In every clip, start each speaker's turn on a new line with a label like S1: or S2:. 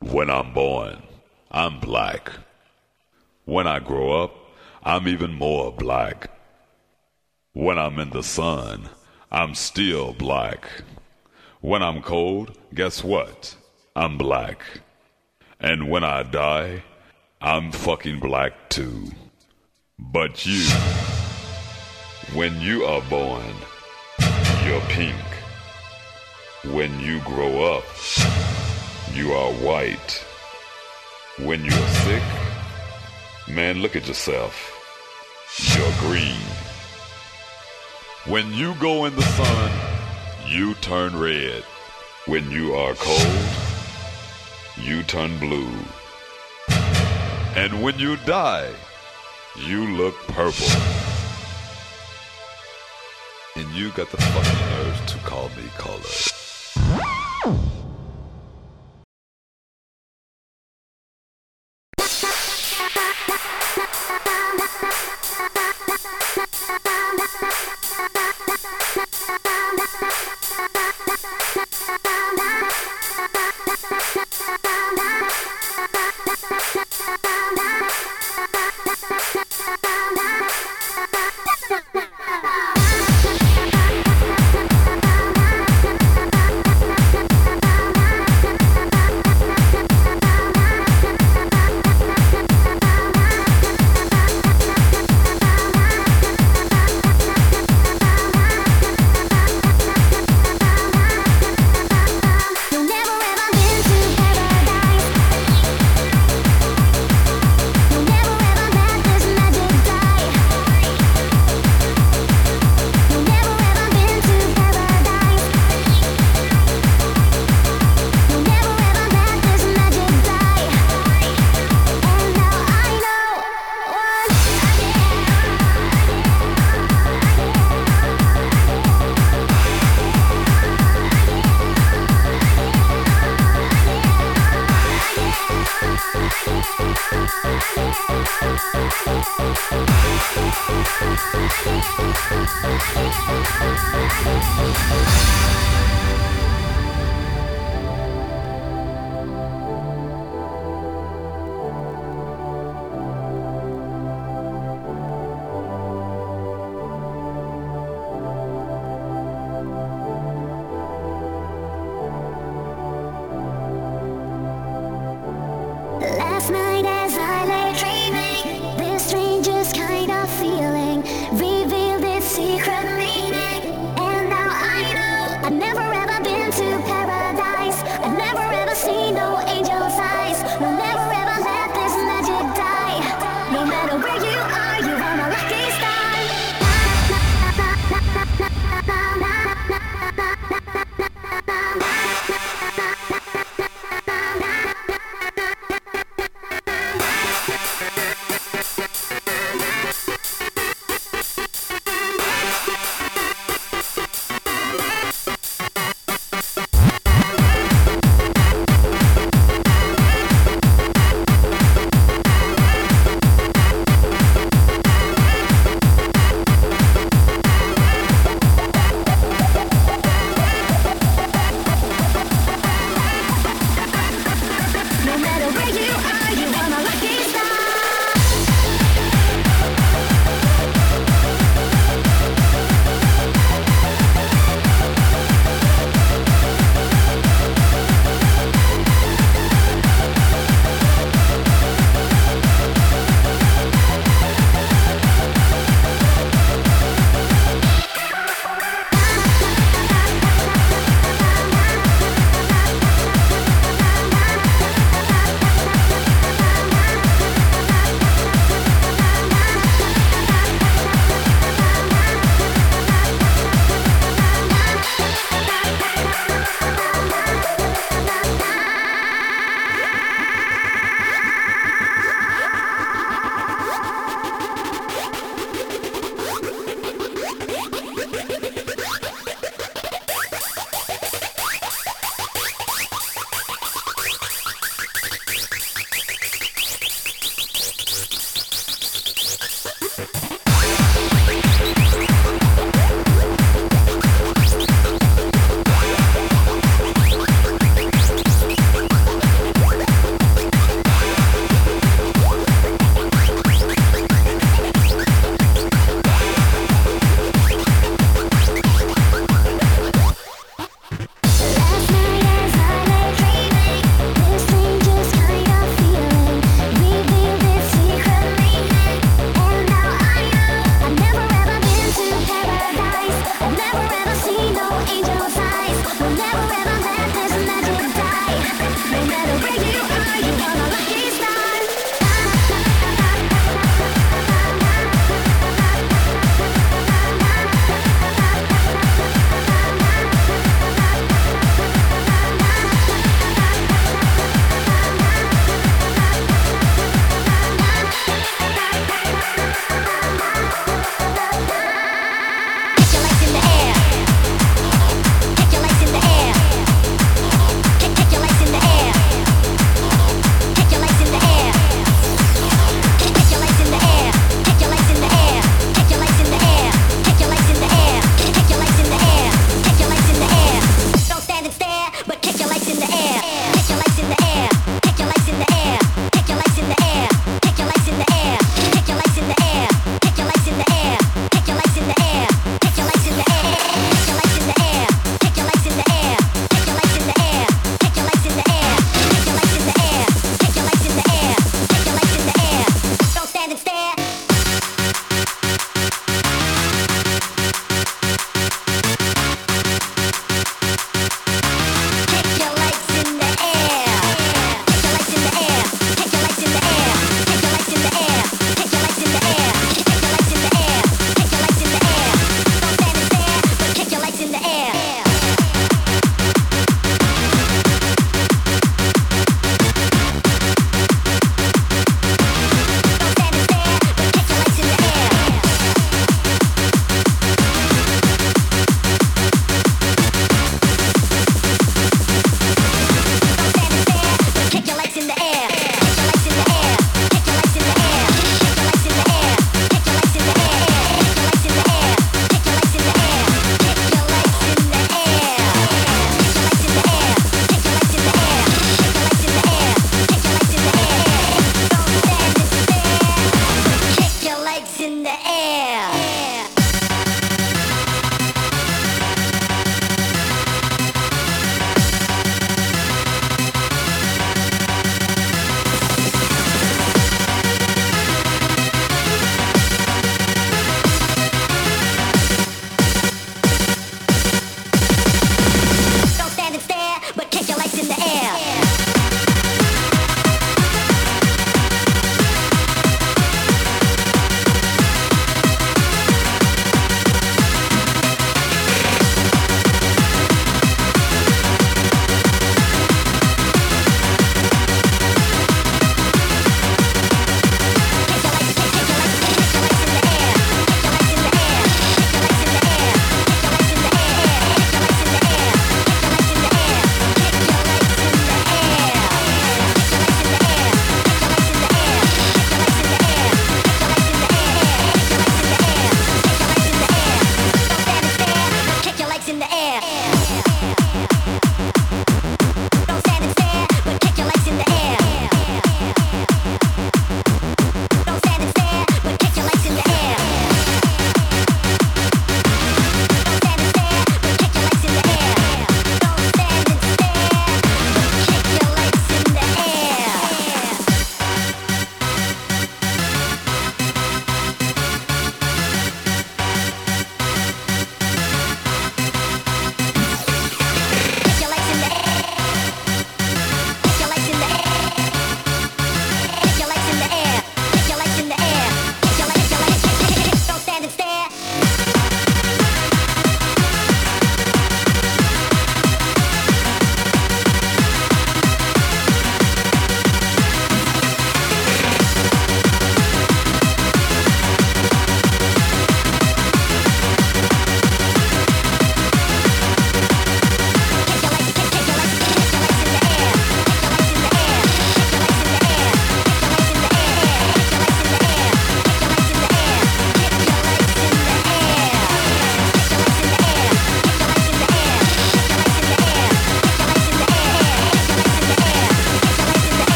S1: When I'm born, I'm black. When I grow up, I'm even more black. When I'm in the sun, I'm still black. When I'm cold, guess what? I'm black. And when I die, I'm fucking black too. But you, when you are born, you're pink. When you grow up, you are white. When you're sick, man, look at yourself. You're green. When you go in the sun, you turn red. When you are cold, you turn blue. And when you die, you look purple. And you got the fucking nerve to call me color.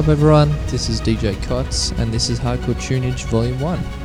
S2: up, everyone? This is DJ Kotz, and this is Hardcore Tunage Volume 1.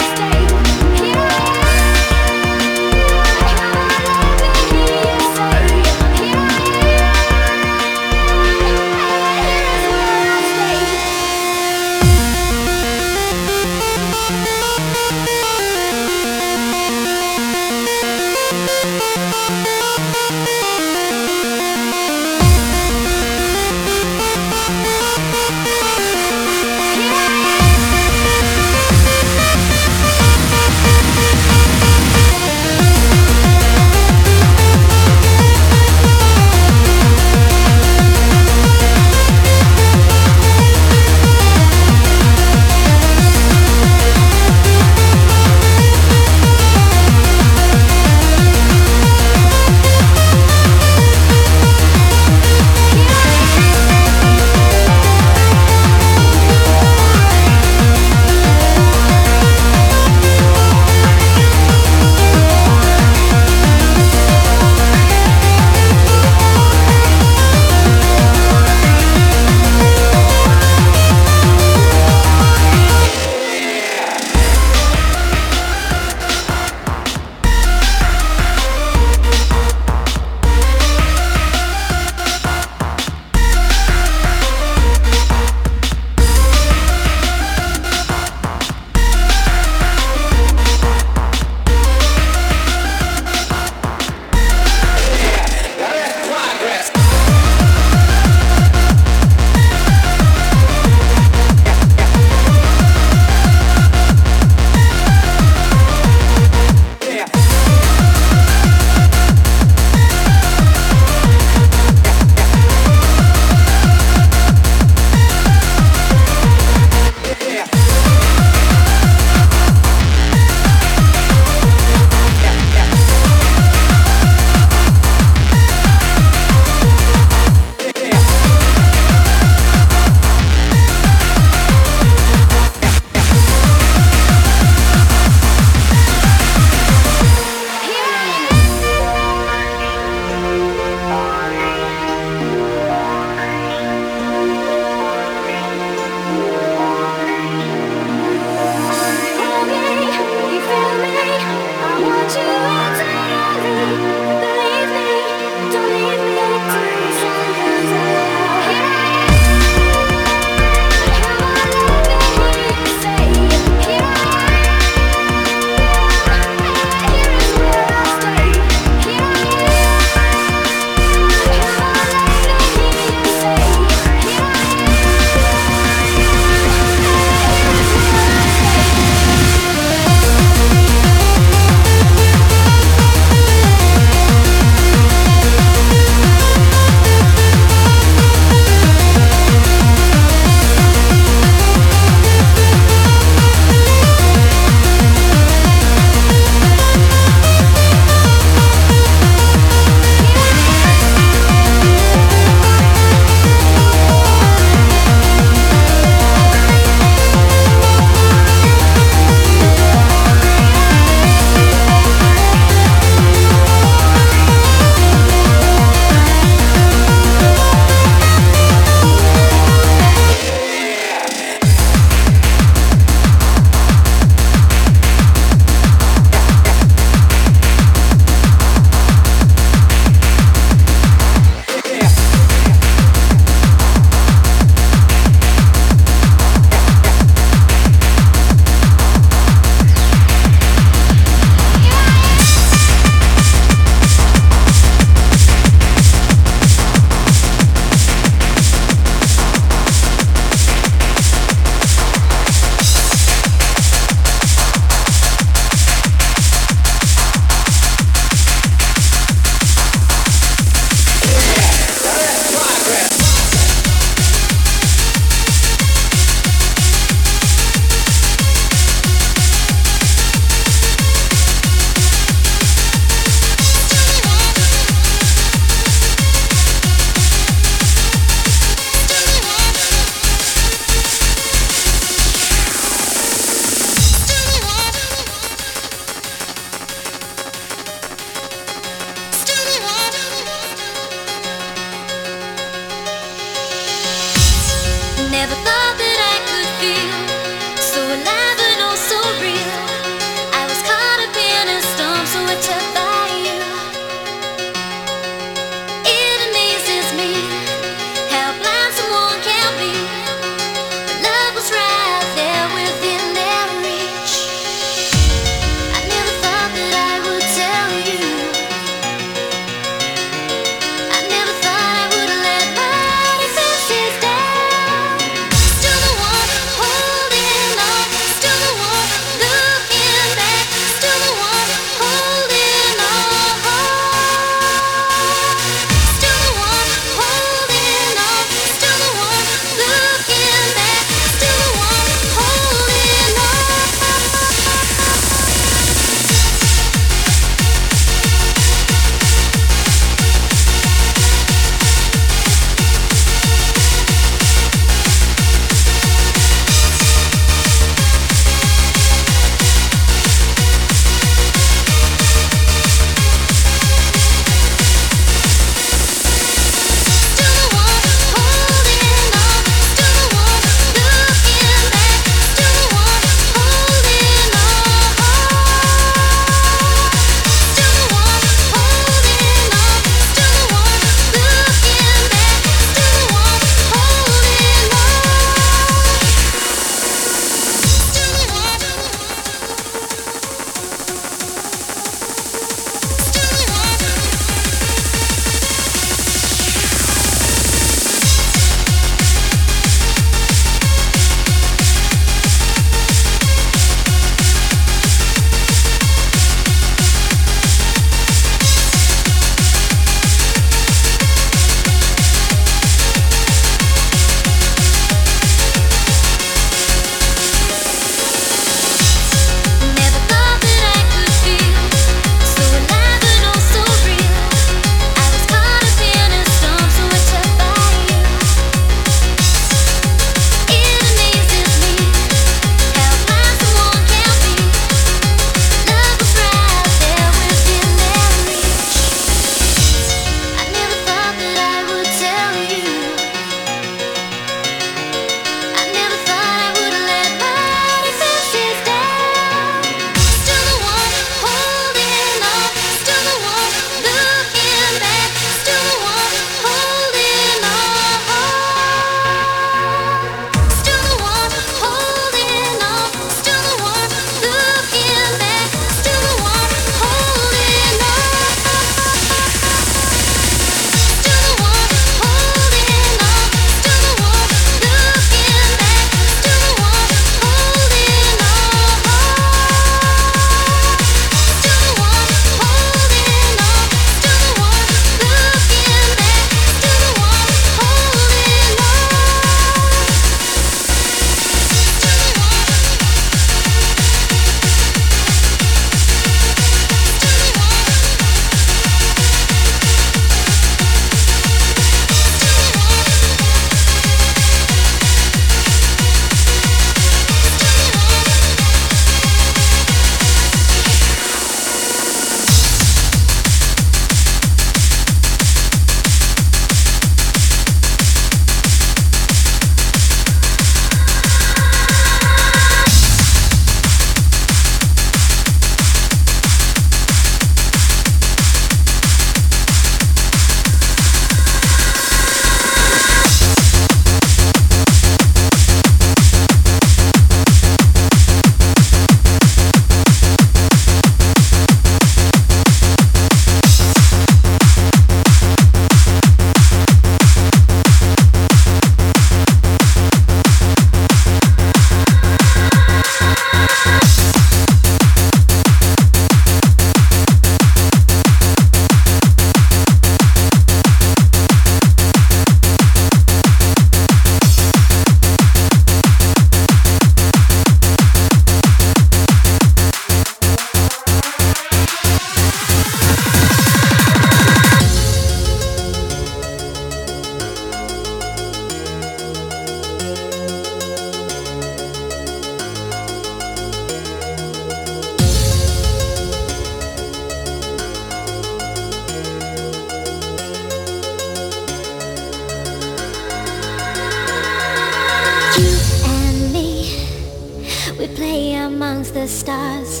S2: stay amongst the stars,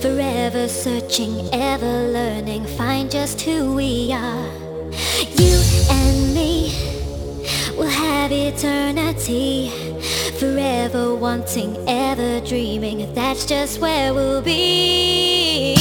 S2: forever searching, ever learning, find just who we are. You and me will have eternity, forever wanting, ever dreaming, that's just where we'll be.